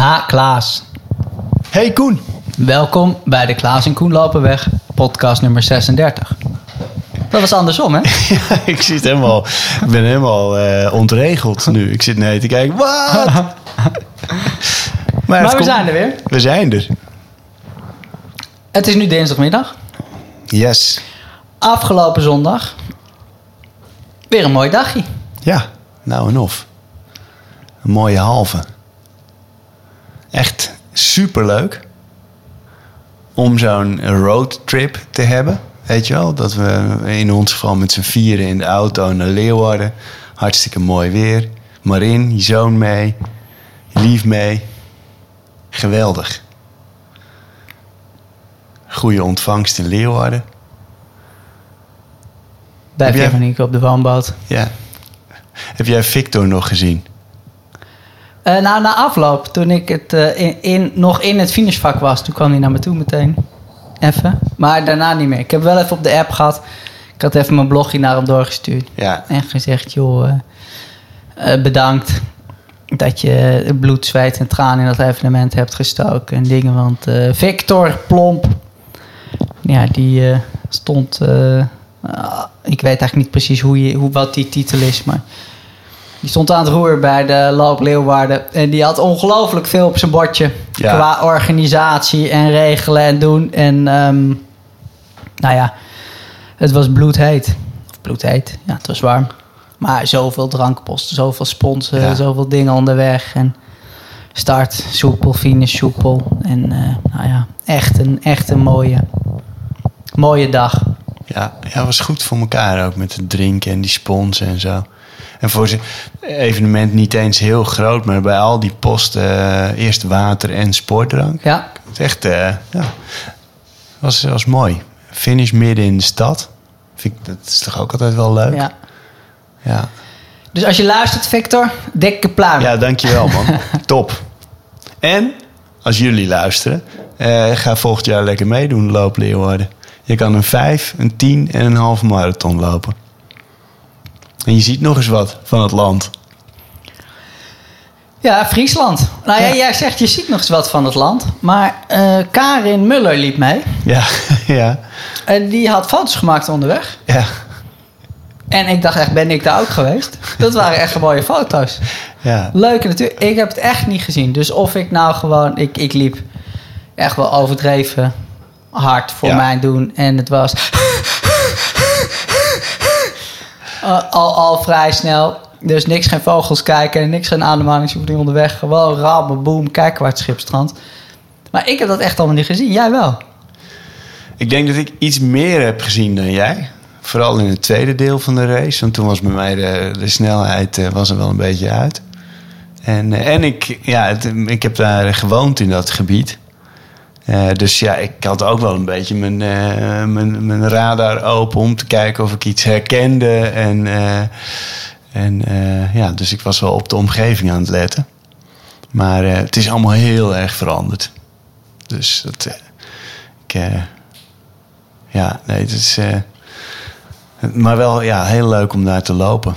Ha, Klaas. Hey Koen. Welkom bij de Klaas en Koen lopen weg, podcast nummer 36. Dat was andersom, hè? Ja, ik zit helemaal, ik ben helemaal eh, ontregeld nu. Ik zit nee te kijken. Wat? maar we komt- zijn er weer. We zijn er. Het is nu dinsdagmiddag. Yes. Afgelopen zondag. Weer een mooi dagje. Ja, nou en of. Een mooie halve. Echt superleuk om zo'n roadtrip te hebben. Weet je wel, dat we in ons geval met z'n vieren in de auto naar Leeuwarden. Hartstikke mooi weer. Marin, je zoon mee. Lief mee. Geweldig. Goede ontvangst in Leeuwarden. Bij Veronique op de woonboot. Ja. Heb jij Victor nog gezien? Eh, nou, na afloop, toen ik het, eh, in, in- nog in het finishvak was, toen kwam hij naar me toe meteen. Even. Maar daarna niet meer. Ik heb wel even op de app gehad. Ik had even mijn blogje naar hem doorgestuurd. Ja. En gezegd, joh, eh, bedankt dat je bloed, zweet en tranen in dat evenement hebt gestoken en dingen. Want Victor Plomp, ja, die stond, ik weet eigenlijk niet precies hoe je, hoe, wat die titel is, maar die stond aan het roer bij de Loop Leeuwarden. En die had ongelooflijk veel op zijn bordje Ja. qua organisatie en regelen en doen. En ehm, nou ja, het was bloedheet. Of bloedheet, ja, het was warm. Maar zoveel drankposten, zoveel sponsoren, Ja. zoveel dingen onderweg. En start soepel, finish soepel. En eh, nou ja, echt een, echt een mooie, mooie dag. Ja, ja, was goed voor elkaar ook met het drinken en die sponsen en zo. En voor zijn evenement niet eens heel groot, maar bij al die posten eh, eerst water en sportdrank. Ja, Het is echt, eh, ja, was, was mooi. Finish midden in de stad. Vind ik, dat is toch ook altijd wel leuk? ja. ja. Dus als je luistert, Victor, dikke pluim. Ja, dankjewel man. Top. En als jullie luisteren, eh, ga volgend jaar lekker meedoen, Loop Leeuwarden. Je kan een 5, een 10 en een halve marathon lopen. En je ziet nog eens wat van het land. Ja, Friesland. Nou ja, Ja. jij zegt je ziet nog eens wat van het land. Maar eh, Karin Muller liep mee. Ja, ja, En die had foto's gemaakt onderweg. ja. En ik dacht echt, ben ik daar ook geweest? Dat waren echt mooie foto's. ja. Leuke natuurlijk. Ik heb het echt niet gezien. Dus of ik nou gewoon... Ik, ik liep echt wel overdreven hard voor Ja. mijn doen. En het was... Uh, al, al vrij snel. Dus niks geen vogels kijken. Niks geen ademhalingsoefening onderweg. Gewoon rammen, boom, kijken waar het schip strandt. Maar ik heb dat echt allemaal niet gezien. Jij wel. Ik denk dat ik iets meer heb gezien dan jij. Vooral in het tweede deel van de race. Want toen was bij mij de, de snelheid eh, was er wel een beetje uit. En, eh, en ik, ja, ik heb daar gewoond in dat gebied. Eh, dus ja, ik had ook wel een beetje mijn, eh, mijn, mijn radar open om te kijken of ik iets herkende. En, eh, en ja, dus ik was wel op de omgeving aan het letten. Maar het is allemaal heel erg veranderd. Dus dat, ik, ja, nee, het is. maar wel ja, heel leuk om daar te lopen.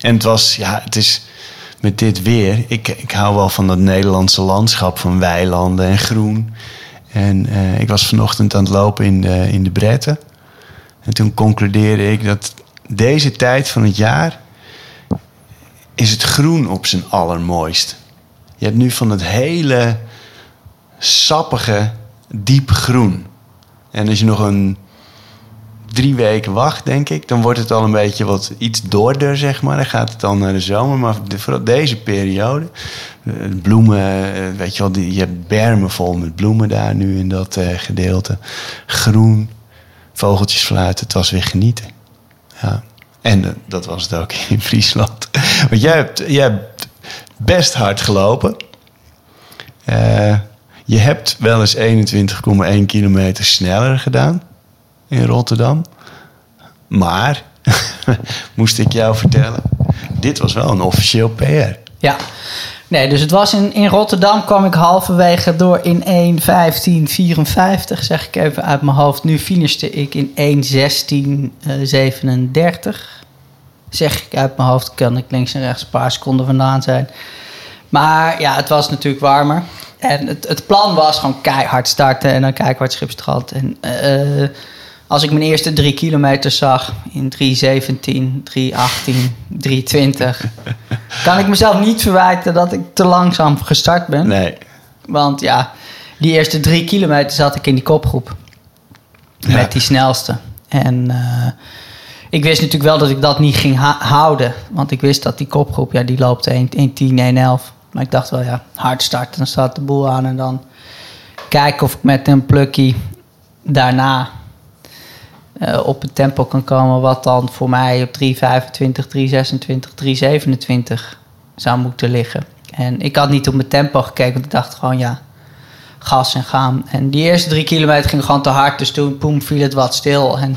En het was, ja, het is met dit weer. Ik, ik hou wel van dat Nederlandse landschap van weilanden en groen. En eh, ik was vanochtend aan het lopen in de, in de Bretten. En toen concludeerde ik dat deze tijd van het jaar is het groen op zijn allermooist. Je hebt nu van het hele sappige, diep groen. En als je nog een drie weken wacht, denk ik, dan wordt het al een beetje wat iets doorder, zeg maar. Dan gaat het al naar de zomer. Maar vooral deze periode, eh, bloemen, eh, weet je wel, je hebt bermen vol met bloemen daar nu in dat eh, gedeelte. Groen, vogeltjes fluiten, het was weer genieten. Ja. En dat was het ook in Friesland. Want jij hebt, jij best hard gelopen. Je hebt wel eens 21,1 kilometer sneller gedaan in Rotterdam. Maar, moest ik jou vertellen, dit was wel een officieel PR. Ja. Nee, dus het was in, in Rotterdam kwam ik halverwege door in 1.15.54, zeg ik even uit mijn hoofd. Nu finishte ik in 1.16.37. Zeg ik uit mijn hoofd, kan ik links en rechts een paar seconden vandaan zijn. Maar ja, het was natuurlijk warmer. En het, het plan was gewoon keihard starten en dan kijken waar het schip strandt. En eh, als ik mijn eerste drie kilometer zag in 3.17, 3.18, 3.20... kan ik mezelf niet verwijten dat ik te langzaam gestart ben. Nee. Want ja, die eerste drie kilometer zat ik in die kopgroep. Ja. Met die snelste. En eh, ik wist natuurlijk wel dat ik dat niet ging houden. Want ik wist dat die kopgroep, ja, die loopt 1, 1 10, 1 11. Maar ik dacht wel, ja, hard starten, dan staat de boel aan. En dan kijken of ik met een plukkie daarna eh, op het tempo kan komen... wat dan voor mij op 3.25, 3.26, 3.27 zou moeten liggen. En ik had niet op mijn tempo gekeken, want ik dacht gewoon, ja, gas en gaan. En die eerste drie kilometer ging gewoon te hard. Dus toen, poem, viel het wat stil. En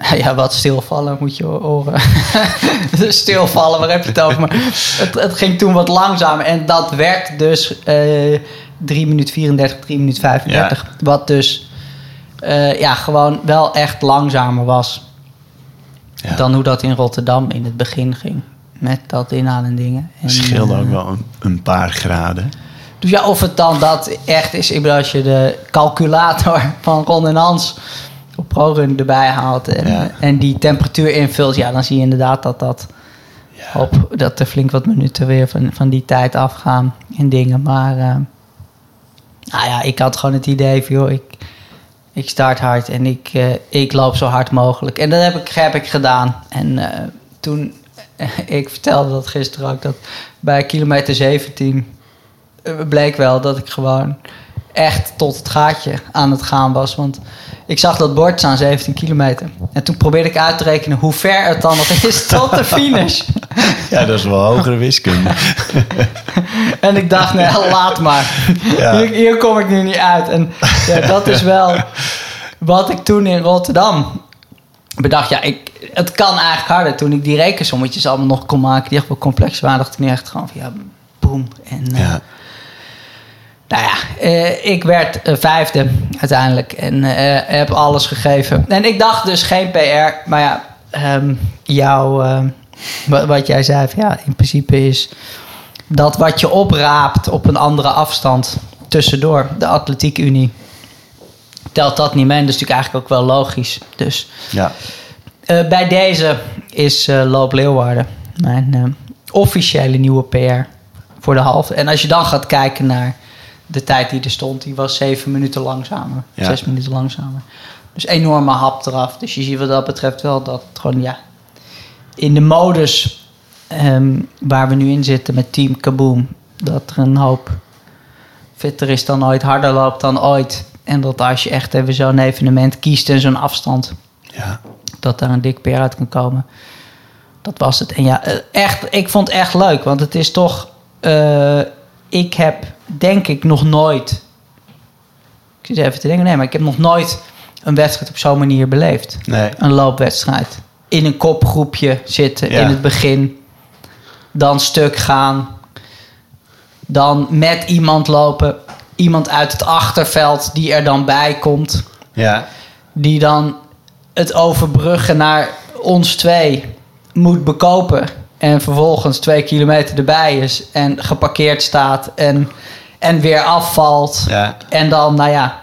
ja, wat stilvallen moet je horen. stilvallen, waar heb je het over? Maar het, het ging toen wat langzamer. En dat werd dus eh 3 minuten 34, 3 minuten 35. Wat dus eh, ja, gewoon wel echt langzamer was. Ja. Dan hoe dat in Rotterdam in het begin ging. Met dat inhalen en dingen. En, Het scheelde eh, ook wel een, een paar graden. dus ja, of het dan dat echt is, ik bedoel, als je de calculator van Ron en Hans op ProRun erbij haalt en, Ja. en die temperatuur invult, ja, dan zie je inderdaad dat, dat, Ja. op, dat er flink wat minuten weer van, van die tijd afgaan in dingen. Maar eh, nou ja, ik had gewoon het idee van, joh, ik, ik start hard en ik, eh, ik loop zo hard mogelijk. En dat heb ik, heb ik gedaan. En eh, toen, ik vertelde dat gisteren ook, dat bij kilometer 17 eh, bleek wel dat ik gewoon echt tot het gaatje aan het gaan was. Want ik zag dat bord staan, 17 kilometer. En toen probeerde ik uit te rekenen hoe ver het dan nog is tot de finish. Ja, dat is wel hogere wiskunde. En ik dacht, nee, laat maar. Ja. Hier, hier kom ik nu niet uit. En ja, dat is wel wat ik toen in Rotterdam bedacht. Ja, ik, het kan eigenlijk harder. Toen ik die rekensommetjes allemaal nog kon maken, die echt wel complex waren, dacht ik nu echt gewoon van ja, boem. En eh, Ja. nou ja, eh, ik werd eh, vijfde uiteindelijk en heb alles gegeven. En ik dacht dus geen PR, maar ja, ehm, jouw, wa- wat jij zei, ja, in principe is dat wat je opraapt op een andere afstand tussendoor, de Atletiek Unie, telt dat niet mee. En dat is natuurlijk eigenlijk ook wel logisch. Dus Ja. eh, bij deze is eh, Loop Leeuwarden mijn eh, officiële nieuwe PR voor de halve. En als je dan gaat kijken naar de tijd die er stond, die was zeven minuten langzamer. Ja. Zes minuten langzamer. Dus enorme hap eraf. Dus je ziet wat dat betreft wel dat het gewoon, ja, in de modus ehm, waar we nu in zitten met Team Kaboom, dat er een hoop fitter is dan ooit, harder loopt dan ooit. En dat als je echt even zo'n evenement kiest en zo'n afstand, Ja. dat daar een dik peer uit kan komen. Dat was het. En ja, eh, echt, ik vond het echt leuk. Want het is toch... eh, ik heb denk ik nog nooit... Ik zit even te denken. Nee, maar ik heb nog nooit een wedstrijd op zo'n manier beleefd. Nee. Een loopwedstrijd. In een kopgroepje zitten Ja. in het begin. Dan stuk gaan. Dan met iemand lopen. Iemand uit het achterveld die er dan bij komt Ja. die dan het overbruggen naar ons twee moet bekopen. En vervolgens twee kilometer erbij is en geparkeerd staat en, en weer afvalt. Ja. En dan, nou ja,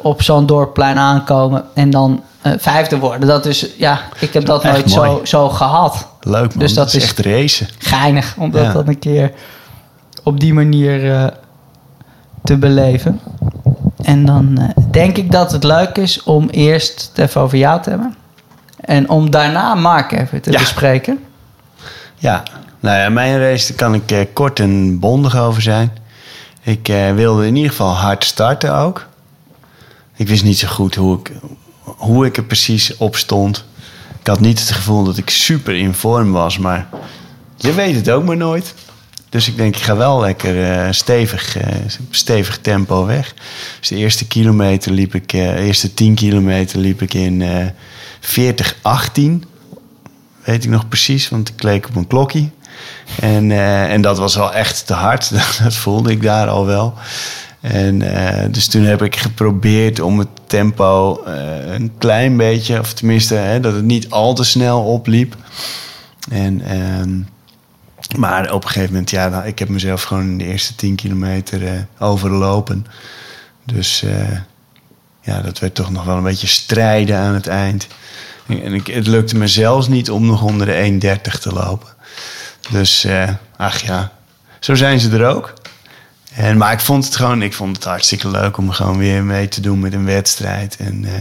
op zo'n dorpplein aankomen en dan eh, vijfde worden. Dat is, ja, ik heb dat nooit zo, mooi. zo gehad. Leuk man. Dus dat, dat is echt racen. Geinig om dat Ja. dan een keer op die manier eh, te beleven. En dan eh, denk ik dat het leuk is om eerst het even over jou te hebben. En om daarna Mark even te Ja. bespreken. Ja, nou ja, mijn race daar kan ik kort en bondig over zijn. Ik wilde in ieder geval hard starten ook. Ik wist niet zo goed hoe ik, hoe ik er precies op stond. Ik had niet het gevoel dat ik super in vorm was, maar je weet het ook maar nooit. Dus ik denk, ik ga wel lekker eh, stevig, eh, stevig tempo weg. Dus de eerste kilometer liep ik, eh, de eerste 10 kilometer liep ik in eh 40-18 weet ik nog precies, want ik leek op een klokkie. En, en dat was wel echt te hard. dat voelde ik daar al wel. En eh, dus toen heb ik geprobeerd om het tempo eh, een klein beetje, of tenminste hè, dat het niet al te snel opliep. En ehm, Maar op een gegeven moment, ja, nou, ik heb mezelf gewoon in de eerste 10 kilometer eh, overlopen. Dus ja, dat werd toch nog wel een beetje strijden aan het eind. En ik, het lukte me zelfs niet om nog onder de 1,30 te lopen. Dus, ach ja, zo zijn ze er ook. En, maar ik vond het gewoon, ik vond het hartstikke leuk om gewoon weer mee te doen met een wedstrijd. En, eh,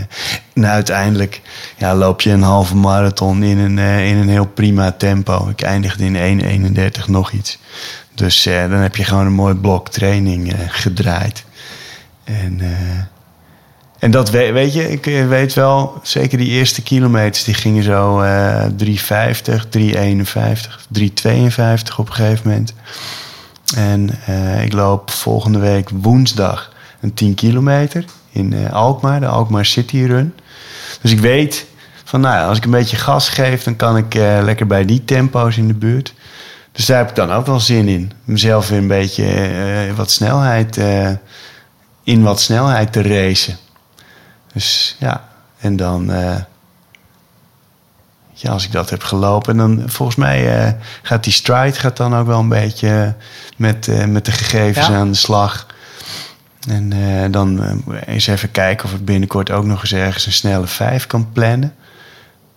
en uiteindelijk ja, loop je een halve marathon in een, eh, in een heel prima tempo. Ik eindigde in 1.31 nog iets. Dus eh, dan heb je gewoon een mooi blok training gedraaid. En, en dat weet, weet je, ik weet wel, zeker die eerste kilometers, die gingen zo eh 3,50, 3,51, 3,52 op een gegeven moment. En eh, ik loop volgende week woensdag een 10 kilometer in eh, Alkmaar, de Alkmaar City Run. Dus ik weet van, nou ja, als ik een beetje gas geef, dan kan ik eh, lekker bij die tempo's in de buurt. Dus daar heb ik dan ook wel zin in. Mezelf weer een beetje wat snelheid, in wat snelheid te racen. Dus ja, en dan, ja, als ik dat heb gelopen, dan volgens mij eh, gaat die stride gaat dan ook wel een beetje met, eh, met de gegevens Ja. aan de slag. En eh, dan eens even kijken of ik binnenkort ook nog eens ergens een snelle vijf kan plannen.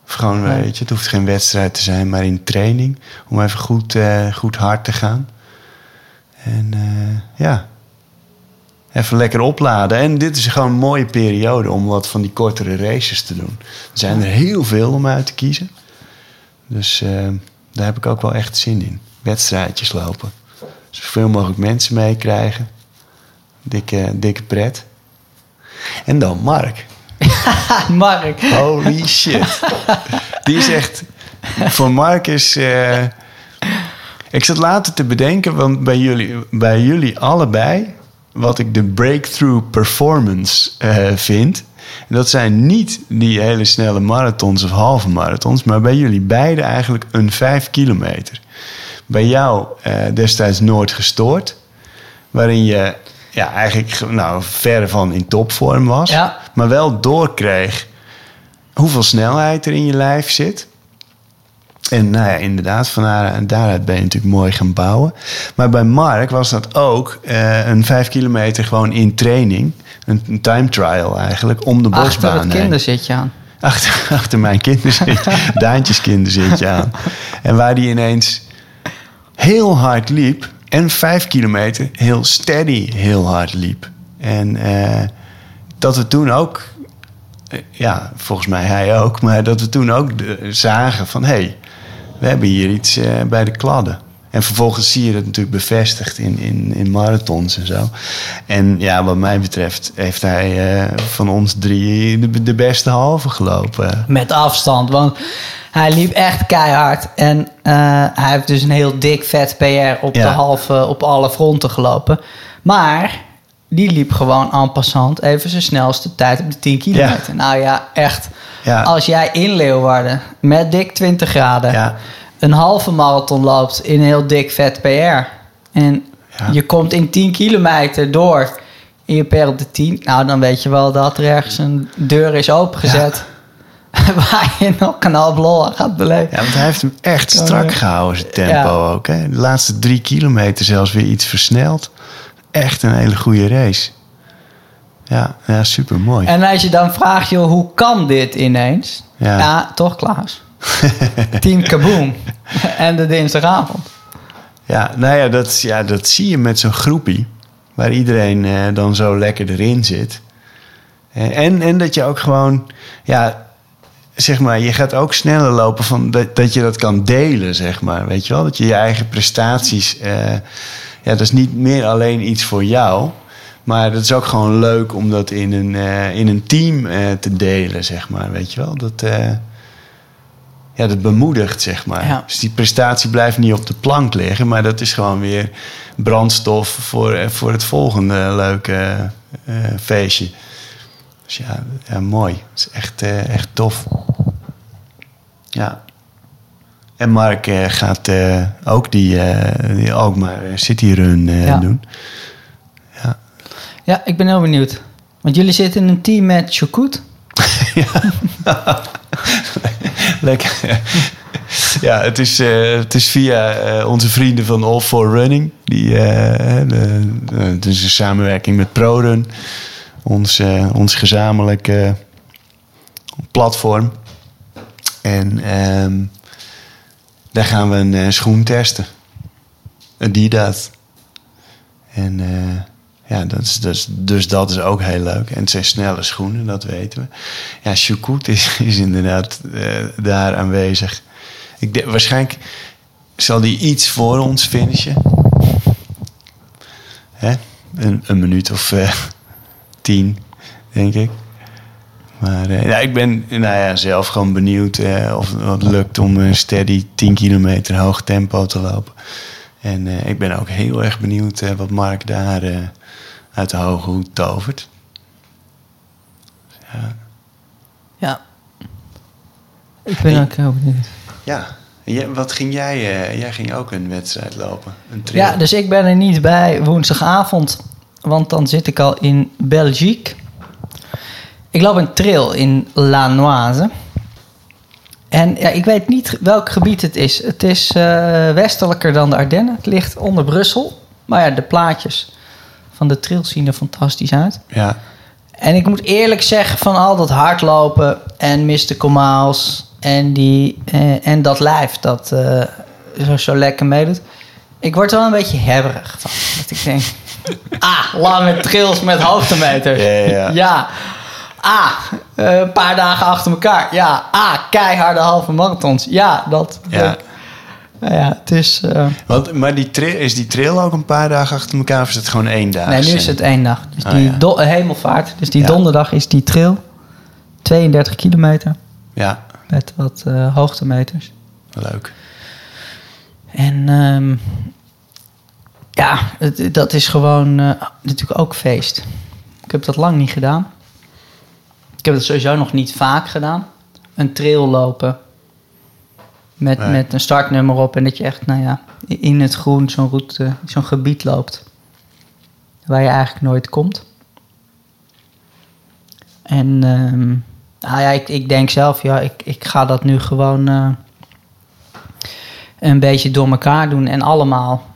Of gewoon, Ja. weet je, het hoeft geen wedstrijd te zijn, maar in training. Om even goed, goed hard te gaan. En ja, even lekker opladen. En dit is gewoon een mooie periode om wat van die kortere races te doen. Er zijn er heel veel om uit te kiezen. Dus eh, daar heb ik ook wel echt zin in. Wedstrijdjes lopen. Zoveel mogelijk mensen meekrijgen. Dikke, dikke pret. En dan Mark. Mark. Holy shit. Die is echt... Voor Mark is... eh, ik zat later te bedenken, want bij jullie, bij jullie allebei... wat ik de breakthrough performance eh, vind... En dat zijn niet die hele snelle marathons of halve marathons... maar bij jullie beiden eigenlijk een vijf kilometer. Bij jou eh, destijds nooit gestoord... waarin je ja, eigenlijk nou, verre van in topvorm was... Ja. maar wel doorkreeg hoeveel snelheid er in je lijf zit. En nou ja, inderdaad, van daar- daaruit ben je natuurlijk mooi gaan bouwen. Maar bij Mark was dat ook eh, een vijf kilometer gewoon in training. Een, een time trial eigenlijk, om de Achter bosbaan het heen. kinderzitje aan. Achter, achter mijn kinderzitje, Daantjes kinderzitje aan. En waar die ineens heel hard liep. En vijf kilometer heel steady heel hard liep. En eh, dat we toen ook, eh, ja, volgens mij hij ook, maar dat we toen ook de- zagen van hé, hey, we hebben hier iets eh, bij de kladden. En vervolgens zie je dat natuurlijk bevestigd in, in, in marathons en zo. En ja, wat mij betreft heeft hij eh, van ons drie de, de beste halve gelopen. Met afstand. Want hij liep echt keihard. En eh, hij heeft dus een heel dik vet PR op, Ja. de halve, op alle fronten gelopen. Maar die liep gewoon en passant even zijn snelste tijd op de 10 kilometer. Nou ja, echt. Ja. Als jij in Leeuwarden met dik 20 graden Ja. een halve marathon loopt in een heel dik vet PR. En je komt in 10 kilometer door in je PR op de 10. Nou, dan weet je wel dat er ergens een deur is opengezet. Waar je nog een half lol aan gaat beleven. Ja, want hij heeft hem echt strak gehouden, zijn tempo ook. Hè? De laatste drie kilometer zelfs weer iets versneld. Echt een hele goede race. Ja, ja super mooi. En als je dan vraagt, joh, hoe kan dit ineens? Ja. Ja, toch Klaas. Team Kaboom. en de dinsdagavond. Ja, nou ja dat, ja, dat zie je met zo'n groepie. Waar iedereen eh, dan zo lekker erin zit. Eh, En, en dat je ook gewoon, ja, zeg maar, je gaat ook sneller lopen van dat, dat je dat kan delen, zeg maar. Weet je wel? Dat je je eigen prestaties, eh, ja, dat is niet meer alleen iets voor jou. Maar dat is ook gewoon leuk om dat in een, eh, in een team eh, te delen, zeg maar. Weet je wel? Dat, eh, ja, dat bemoedigt, zeg maar. Ja. Dus die prestatie blijft niet op de plank liggen, maar dat is gewoon weer brandstof voor, voor het volgende leuke feestje. Dus ja, ja mooi. Het is echt, echt tof. Ja. En Mark eh, gaat eh, ook die, eh die Alkmaar City Run eh, Ja. doen. Ja. Ja, ik ben heel benieuwd. Want jullie zitten in een team met Choukout. Lekker. ja, het is, eh, het is via eh, onze vrienden van All for Running. Die, eh, de, de- het is een samenwerking met ProRun. Ons, eh, ons gezamenlijke platform. En ehm, daar gaan we een eh, schoen testen. Adidas. En eh, ja, dat is, dus, dus dat is ook heel leuk. En het zijn snelle schoenen, dat weten we. Ja, Choukout is, is inderdaad eh, daar aanwezig. Ik denk, waarschijnlijk zal die iets voor ons finishen. Hè? Een, een minuut of tien, denk ik. Maar eh, ja, ik ben nou ja, zelf gewoon benieuwd eh, of het lukt om een steady 10 kilometer hoog tempo te lopen. En eh, ik ben ook heel erg benieuwd eh, wat Mark daar eh, uit de hoge hoed tovert. Ja, Ja. Ik ben Hey. ook heel benieuwd. ja. Wat ging jij? eh, jij ging ook een wedstrijd lopen. Een. Ja, dus ik ben er niet bij woensdagavond. Want dan zit ik al in Belgique. Ik loop een trail in Lanoise. En ja, ik weet niet welk gebied het is. Het is eh, westelijker dan de Ardennen. Het ligt onder Brussel. Maar ja, de plaatjes van de trail zien er fantastisch uit. Ja, En ik moet eerlijk zeggen, van al dat hardlopen en Mystical Miles en, die, eh, en dat lijf dat eh, zo, zo lekker meedoet. Ik word er wel een beetje hebberig van. Dat ik denk, ah, lange trails met hoogtemeters. Ja, ja, ja. Ah, een paar dagen achter elkaar. Ja, ah, keiharde halve marathons. Ja, dat. Ja. Nou ja, het is... eh, Want, maar die trail, is die trail ook een paar dagen achter elkaar of is het gewoon één dag? nee, nu is het één dag. Dus Ah, die ja. do- hemelvaart. Dus die Ja. donderdag is die trail. 32 kilometer. Ja, Met wat eh, hoogtemeters. leuk. En ehm, ja, het- dat is gewoon natuurlijk ook feest. Ik heb dat lang niet gedaan. Ik heb het sowieso nog niet vaak gedaan. Een trail lopen. Met, Nee. met een startnummer op. En dat je echt, nou ja, in het groen zo'n route, zo'n gebied loopt. Waar je eigenlijk nooit komt. En ehm, nou ja, ik, ik denk zelf, ja, ik, ik ga dat nu gewoon eh, een beetje door elkaar doen. En allemaal.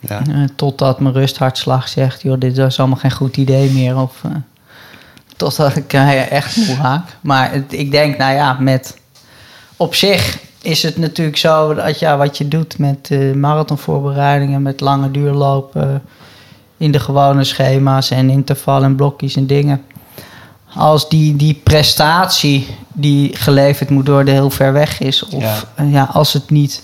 Ja. Eh, totdat mijn rusthartslag zegt, joh, dit is allemaal geen goed idee meer. Of eh, totdat ik eh, echt moe raak. Maar het- ik denk, nou ja, met op zich is het natuurlijk zo dat ja, wat je doet met eh, marathonvoorbereidingen, met lange duurlopen, in de gewone schema's en intervallen en blokjes en dingen. Als die, die prestatie die geleverd moet worden heel ver weg is, of Ja. eh, ja, als het niet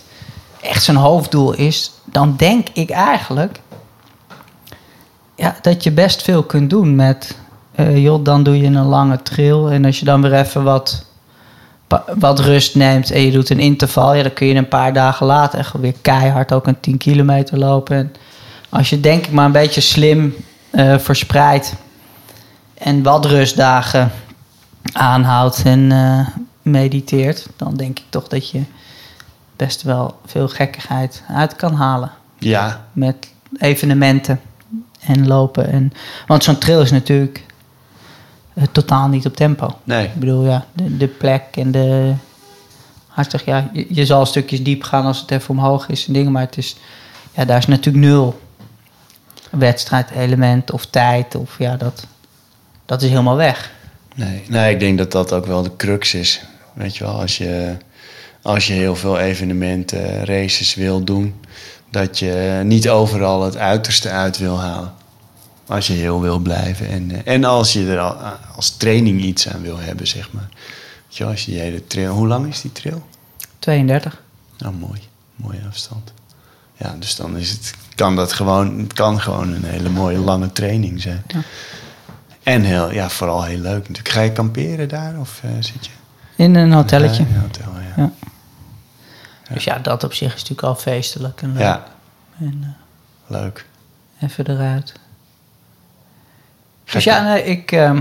echt zijn hoofddoel is, dan denk ik eigenlijk ja, dat je best veel kunt doen met, eh, joh, dan doe je een lange trail en als je dan weer even wat, wat rust neemt en je doet een interval, ja, dan kun je een paar dagen later echt weer keihard ook een 10 kilometer lopen. En als je denk ik maar een beetje slim eh, verspreidt en wat rustdagen aanhoudt en eh, mediteert, dan denk ik toch dat je best wel veel gekkigheid uit kan halen Ja, met evenementen en lopen. En, want zo'n trail is natuurlijk totaal niet op tempo. nee. Ik bedoel, ja, de, de plek en de... Hartstikke, ja, je, je zal stukjes diep gaan als het even omhoog is en dingen, maar het is, ja, daar is natuurlijk nul wedstrijdelement of tijd of ja, dat, dat is helemaal weg. Nee, nee, ik denk dat dat ook wel de crux is. Weet je wel, als je, als je heel veel evenementen, races wil doen, dat je niet overal het uiterste uit wil halen. Als je heel wil blijven en, eh, en als je er al, als training iets aan wil hebben, zeg maar. Weet je als je die hele trail, hoe lang is die trail? 32. Nou, mooi. Mooie afstand. Ja, dus dan is het, kan dat gewoon, het kan gewoon een hele mooie lange training zijn. Ja. En heel, ja, vooral heel leuk natuurlijk. Ga je kamperen daar of eh, zit je? In een hotelletje. Ja, in een hotel, ja. Ja. Dus ja, dat op zich is natuurlijk al feestelijk. En, leuk. Ja, en leuk. eh, even eruit. Dus ja, ik, ehm,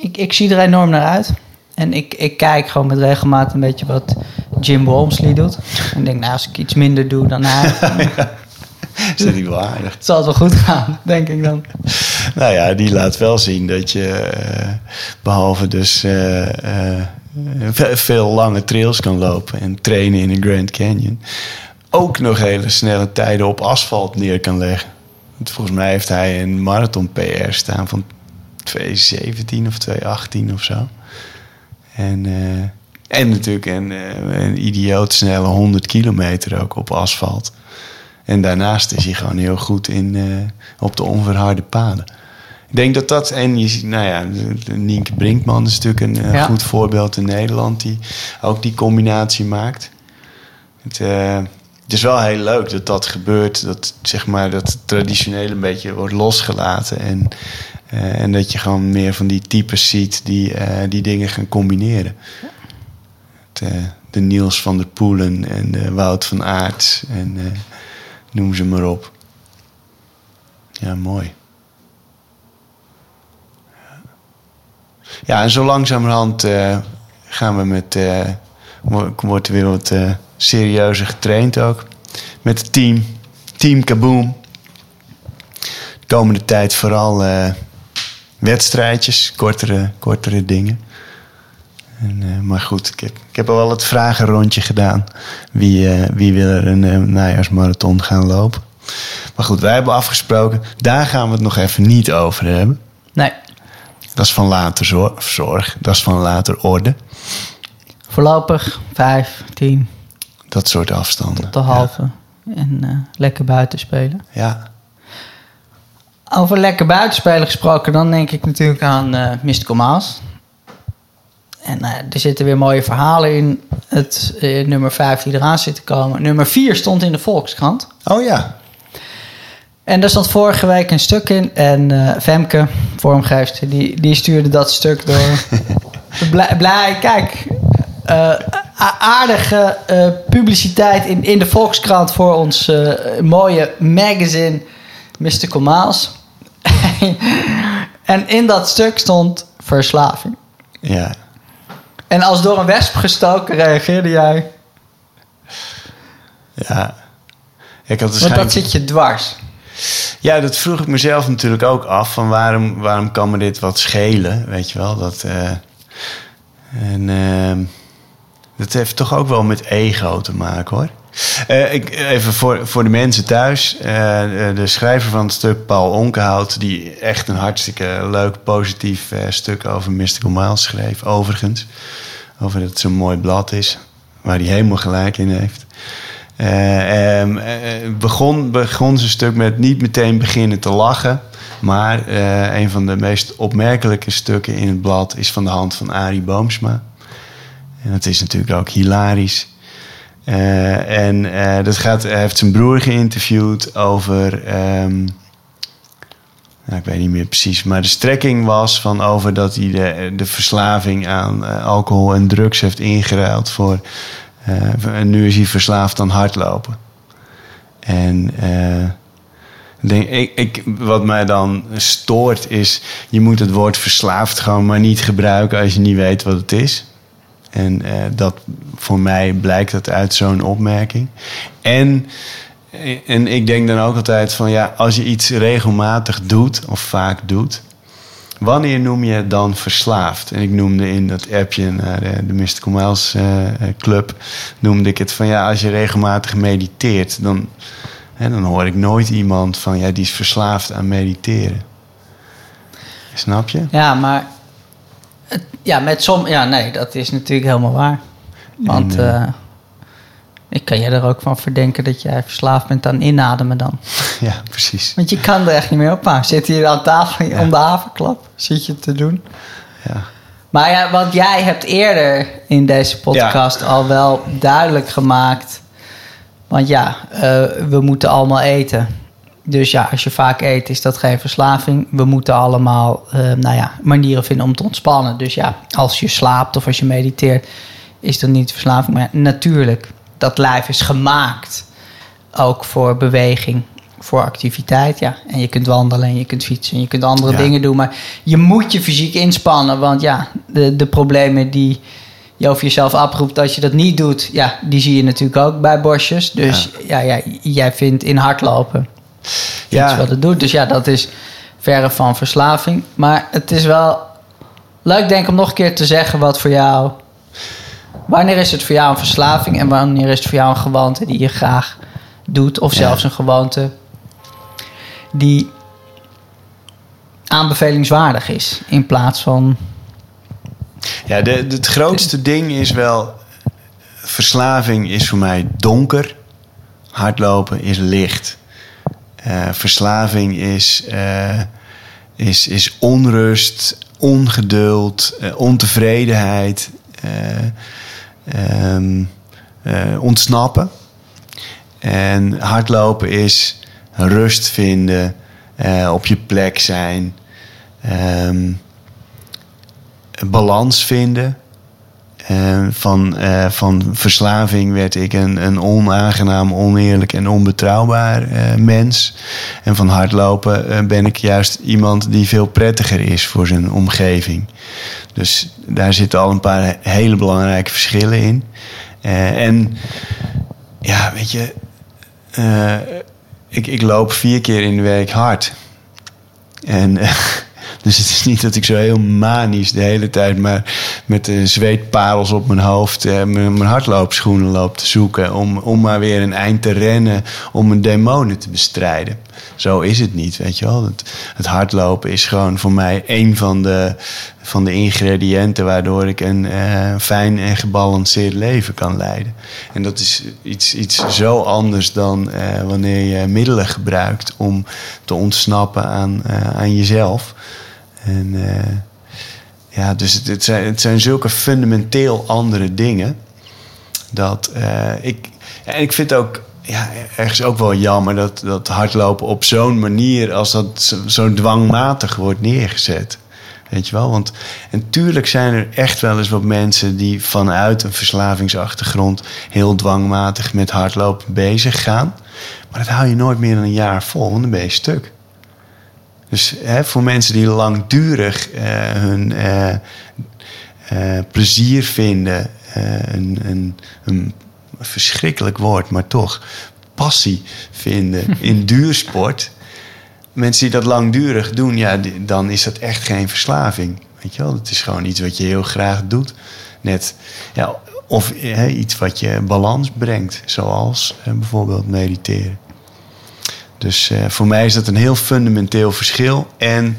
ik, ik zie er enorm naar uit. En ik, ik kijk gewoon met regelmaat een beetje wat Jim Walmsley doet. En denk, nou, als ik iets minder doe dan hij, Is dat niet wel aardig? zal het wel goed gaan, denk ik dan. Nou ja, die laat wel zien dat je, eh, behalve dus eh, eh, ve- veel lange trails kan lopen en trainen in een Grand Canyon, ook nog hele snelle tijden op asfalt neer kan leggen. Volgens mij heeft hij een marathon PR staan van 217 of 218 of zo. En, eh, en natuurlijk een, eh, een idioot snelle 100 kilometer ook op asfalt. En daarnaast is hij gewoon heel goed in, eh, op de onverharde paden. Ik denk dat dat, en je ziet, nou ja, Nienke Brinkman is natuurlijk een Ja. goed voorbeeld in Nederland, die ook die combinatie maakt. Het, het is wel heel leuk dat dat gebeurt, dat zeg maar dat traditioneel een beetje wordt losgelaten en, eh, en dat je gewoon meer van die types ziet die, eh, die dingen gaan combineren. Eh, de Niels van der Poelen en de Wout van Aert en noem ze maar op. Ja, mooi. Ja, en zo langzamerhand gaan we met. wo- wordt er weer wat serieuzer getraind ook. Met het team. Team Kaboom. De komende tijd vooral eh, wedstrijdjes, kortere, kortere dingen. En, eh, maar goed, ik heb, ik heb al wel het vragenrondje gedaan. Wie, eh, wie wil er een najaarsmarathon gaan lopen? Maar goed, wij hebben afgesproken. Daar gaan we het nog even niet over hebben. Nee, Dat is van later zorg. zorg. Dat is van later orde. voorlopig 5, 10, Dat soort afstanden. tot de halve. En eh, lekker buiten spelen. Ja. Over lekker buitenspelen gesproken, dan denk ik natuurlijk aan eh Mystical Maas. En eh, er zitten weer mooie verhalen in. Het nummer 5 die eraan zit te komen. Nummer 4 stond in de Volkskrant. Oh ja. En daar stond vorige week een stuk in. En eh, Femke, vormgeefster, die, die stuurde dat stuk door. blij, blij, kijk. Aardige eh, publiciteit in, in de Volkskrant voor ons eh, mooie magazine Mystical Miles. en in dat stuk stond verslaving. Ja. En als door een wesp gestoken reageerde jij. Ja. Ik had Want dat zit je dwars. Ja, dat vroeg ik mezelf natuurlijk ook af. Van waarom, waarom kan me dit wat schelen? Weet je wel? Dat, eh, en ehm, dat heeft toch ook wel met ego te maken hoor. Eh, ik, even voor, voor de mensen thuis. Eh, de schrijver van het stuk, Paul Onkenhout... die echt een hartstikke leuk, positief eh, stuk over Mystical Miles schreef. Overigens. Over dat het zo'n mooi blad is. Waar hij helemaal gelijk in heeft. Eh, ehm, eh, begon, begon zijn stuk met niet meteen beginnen te lachen. Maar een van de meest opmerkelijke stukken in het blad is van de hand van Arie Boomsma. En dat is natuurlijk ook hilarisch. Eh, en eh, dat gaat, hij heeft zijn broer geïnterviewd over. ehm, nou, ik weet niet meer precies, maar de strekking was van over dat hij de, de verslaving aan eh, alcohol en drugs heeft ingeruild voor. en nu is hij verslaafd aan hardlopen. En denk, ik, ik, wat mij dan stoort is, je moet het woord verslaafd gewoon maar niet gebruiken als je niet weet wat het is. En eh, dat voor mij blijkt dat uit zo'n opmerking. En, en ik denk dan ook altijd van ja, als je iets regelmatig doet of vaak doet, wanneer noem je het dan verslaafd? En ik noemde in dat appje naar de, de Mystical Miles eh, Club, noemde ik het van ja, als je regelmatig mediteert, dan, hè, dan hoor ik nooit iemand van ja, die is verslaafd aan mediteren. Snap je? Ja, maar. Ja, met som. Ja, nee, dat is natuurlijk helemaal waar. Want. Eh, ik kan je er ook van verdenken dat jij verslaafd bent aan inademen dan. Ja, precies. Want je kan er echt niet meer op aan. Zit hier aan tafel om de haverklap. Zit je te doen. Ja. Maar ja, want jij hebt eerder in deze podcast al wel duidelijk gemaakt. Want ja, eh, we moeten allemaal eten. Dus ja, als je vaak eet, is dat geen verslaving. We moeten allemaal, eh, nou ja, manieren vinden om te ontspannen. Dus ja, als je slaapt of als je mediteert, is dat niet verslaving. Maar ja, natuurlijk, dat lijf is gemaakt ook voor beweging, voor activiteit. Ja. En je kunt wandelen en je kunt fietsen en je kunt andere Ja. dingen doen. Maar je moet je fysiek inspannen. Want ja, de, de problemen die je over jezelf oproept als je dat niet doet... ja, die zie je natuurlijk ook bij bosjes. Dus ja. Ja, jij vindt in hardlopen Ja. wat het doet. Dus ja, dat is verre van verslaving. Maar het is wel leuk denk ik om nog een keer te zeggen... wat voor jou Wanneer is het voor jou een verslaving en wanneer is het voor jou een gewoonte die je graag doet, of zelfs een gewoonte die aanbevelingswaardig is in plaats van. Ja, de, de- het grootste ding is wel... Verslaving is voor mij donker. Hardlopen is licht. Eh, verslaving is, eh, is, is onrust, ongeduld, eh, ontevredenheid, eh, ehm, eh, ontsnappen. En hardlopen is rust vinden, op je plek zijn, ehm, balans vinden. Eh, van, eh, van verslaving werd ik een, een onaangenaam, oneerlijk en onbetrouwbaar eh, mens. En van hardlopen ben ik juist iemand die veel prettiger is voor zijn omgeving. Dus daar zitten al een paar hele belangrijke verschillen in. En ja, weet je, ik, ik loop vier keer in de week hard. En dus het is niet dat ik zo heel manisch de hele tijd maar met de zweetparels op mijn hoofd eh, mijn, mijn hardloopschoenen loop te zoeken. Om, om maar weer een eind te rennen om mijn demonen te bestrijden. Zo is het niet, weet je wel. Het, het hardlopen is gewoon voor mij een van de, van de ingrediënten waardoor ik een eh, fijn en gebalanceerd leven kan leiden. En dat is iets, iets zo anders dan eh, wanneer je middelen gebruikt om te ontsnappen aan, eh, aan jezelf. En ja, dus het, het, zijn, het zijn zulke fundamenteel andere dingen. Dat ik. En ik vind ook. Ja, ergens ook wel jammer dat, dat hardlopen op zo'n manier. als dat zo, zo dwangmatig wordt neergezet. Weet je wel? Want en tuurlijk zijn er echt wel eens wat mensen die vanuit een verslavingsachtergrond heel dwangmatig met hardlopen bezig gaan. Maar dat hou je nooit meer dan een jaar vol, want dan ben je stuk. Dus hè, voor mensen die langdurig eh, hun eh, eh, plezier vinden, een, een, een verschrikkelijk woord, maar toch passie vinden in duursport. Mensen die dat langdurig doen, ja, dan is dat echt geen verslaving. Weet je wel, het is gewoon iets wat je heel graag doet. Net, ja, of iets wat je balans brengt, zoals bijvoorbeeld mediteren. Dus eh, voor mij is dat een heel fundamenteel verschil. En,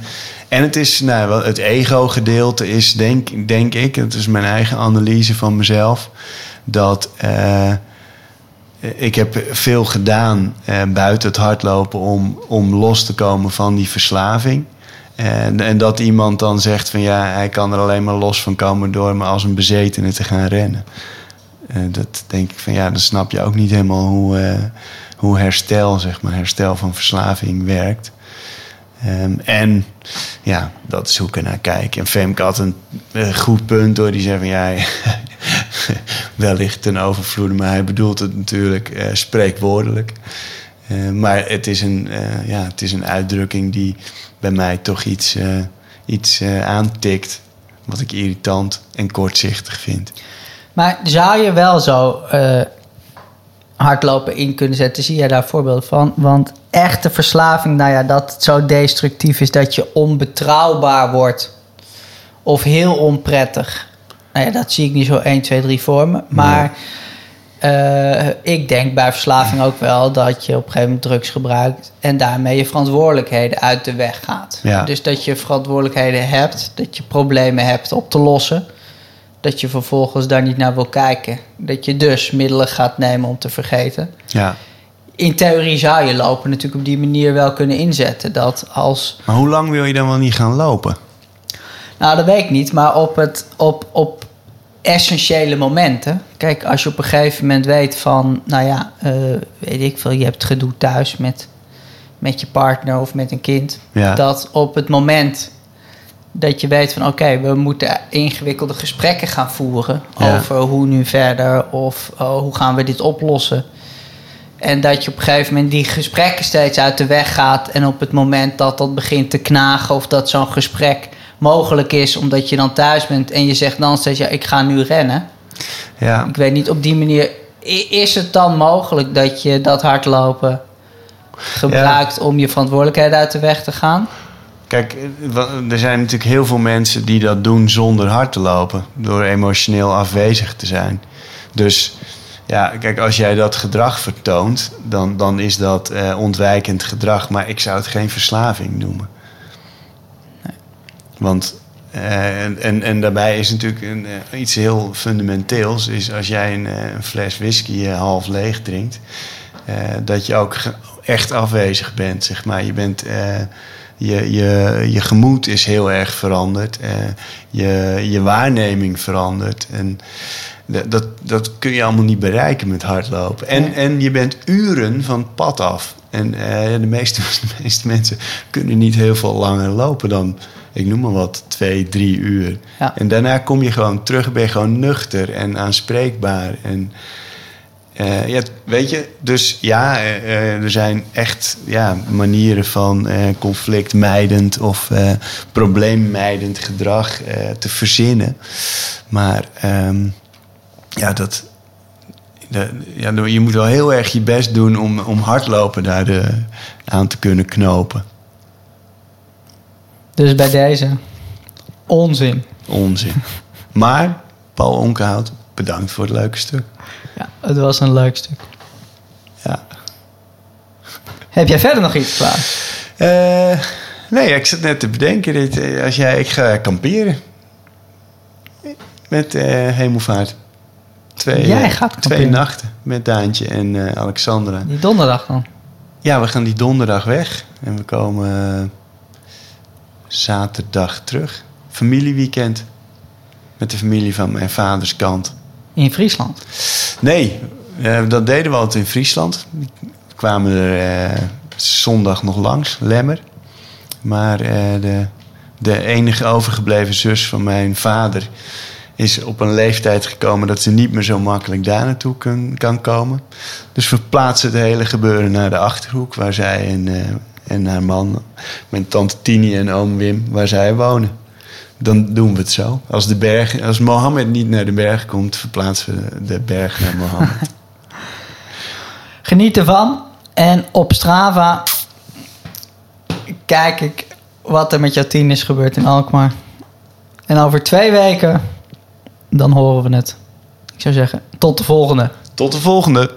en het is, nou, het ego-gedeelte is, denk, denk ik, het is mijn eigen analyse van mezelf, dat eh, ik heb veel gedaan eh, buiten het hardlopen om, om los te komen van die verslaving. En, en dat iemand dan zegt van ja, hij kan er alleen maar los van komen door maar als een bezetene te gaan rennen. Eh, dat denk ik van ja, dan snap je ook niet helemaal hoe, eh, hoe herstel, zeg maar, herstel van verslaving werkt. Ehm, en ja, dat is hoe ik ernaar kijk. En Femke had een eh, goed punt door. Die zei van ja, wellicht ten overvloede, maar hij bedoelt het natuurlijk eh, spreekwoordelijk. Eh, maar het is, een, eh, ja, het is een uitdrukking die bij mij toch iets, iets aantikt. Wat ik irritant en kortzichtig vind. Maar zou je wel zo hardlopen in kunnen zetten? Zie jij daar voorbeelden van? Want echte verslaving, nou ja, dat het zo destructief is dat je onbetrouwbaar wordt. Of heel onprettig. Nou ja, dat zie ik niet zo 1, 2, 3 voor me. Maar eh, ik denk bij verslaving ook wel dat je op een gegeven moment drugs gebruikt. En daarmee je verantwoordelijkheden uit de weg gaat. Ja. Dus dat je verantwoordelijkheden hebt, dat je problemen hebt op te lossen. Dat je vervolgens daar niet naar wil kijken. Dat je dus middelen gaat nemen om te vergeten. Ja. In theorie zou je lopen natuurlijk op die manier wel kunnen inzetten. Dat als Maar hoe lang wil je dan wel niet gaan lopen? Nou, dat weet ik niet, maar op, het, op, op essentiële momenten. Kijk, als je op een gegeven moment weet van, nou ja, eh, weet ik veel, je hebt gedoe thuis met, met je partner of met een kind. Ja. Dat op het moment dat je weet van, oké, we moeten ingewikkelde gesprekken gaan voeren Ja. over hoe nu verder of oh, hoe gaan we dit oplossen. En dat je op een gegeven moment die gesprekken steeds uit de weg gaat. En op het moment dat dat begint te knagen of dat zo'n gesprek mogelijk is, omdat je dan thuis bent en je zegt dan steeds, ja, ik ga nu rennen. Ja. Ik weet niet, op die manier, is het dan mogelijk dat je dat hardlopen gebruikt om je verantwoordelijkheid uit de weg te gaan? Kijk, er zijn natuurlijk heel veel mensen die dat doen zonder hard te lopen. Door emotioneel afwezig te zijn. Dus ja, kijk, als jij dat gedrag vertoont, dan, dan is dat eh, ontwijkend gedrag. Maar ik zou het geen verslaving noemen. Want, eh, en, en, en daarbij is natuurlijk een, eh, iets heel fundamenteels. Is als jij een, een fles whisky half leeg drinkt, dat je ook echt afwezig bent, zeg maar. Je bent... je, je, je gemoed is heel erg veranderd. eh, je, je waarneming verandert. En dat, dat, kun je allemaal niet bereiken met hardlopen. En, en je bent uren van het pad af. En eh, de, meeste, de meeste mensen kunnen niet heel veel langer lopen dan, ik noem maar wat, twee, drie uur. Ja. En daarna kom je gewoon terug, ben je gewoon nuchter en aanspreekbaar. En eh, ja, weet je, dus ja, eh, eh, er zijn echt ja, manieren van conflictmijdend of probleemmijdend gedrag te verzinnen. Maar ehm, ja, dat, de- ja, je moet wel heel erg je best doen om, om hardlopen daar de, aan te kunnen knopen. Dus bij deze onzin. Onzin. Maar, Paul Onkenhout, bedankt voor het leuke stuk. Ja, het was een leuk stuk. Ja. Heb jij verder nog iets klaar? Eh, nee, ik zat net te bedenken. Dit, eh, als jij, ik ga kamperen. Met eh, hemelvaart. Twee, Jij gaat Twee nachten met Daantje en eh, Alexandra. Die donderdag dan? Ja, we gaan die donderdag weg. En we komen zaterdag terug. Familieweekend. Met de familie van mijn vaders kant. In Friesland. Nee, eh, dat deden we altijd in Friesland. We kwamen er eh, zondag nog langs, Lemmer. Maar eh, de, de enige overgebleven zus van mijn vader is op een leeftijd gekomen dat ze niet meer zo makkelijk daar naartoe kan, kan komen. Dus we plaatsen het hele gebeuren naar de achterhoek, waar zij en, en haar man, mijn tante Tini en oom Wim, waar zij wonen. Dan doen we het zo. Als, de berg, als Mohammed niet naar de berg komt, verplaatsen we de berg naar Mohammed. Geniet ervan. En op Strava kijk ik wat er met jouw tien is gebeurd in Alkmaar. En over twee weken, dan horen we het. Ik zou zeggen, tot de volgende. Tot de volgende.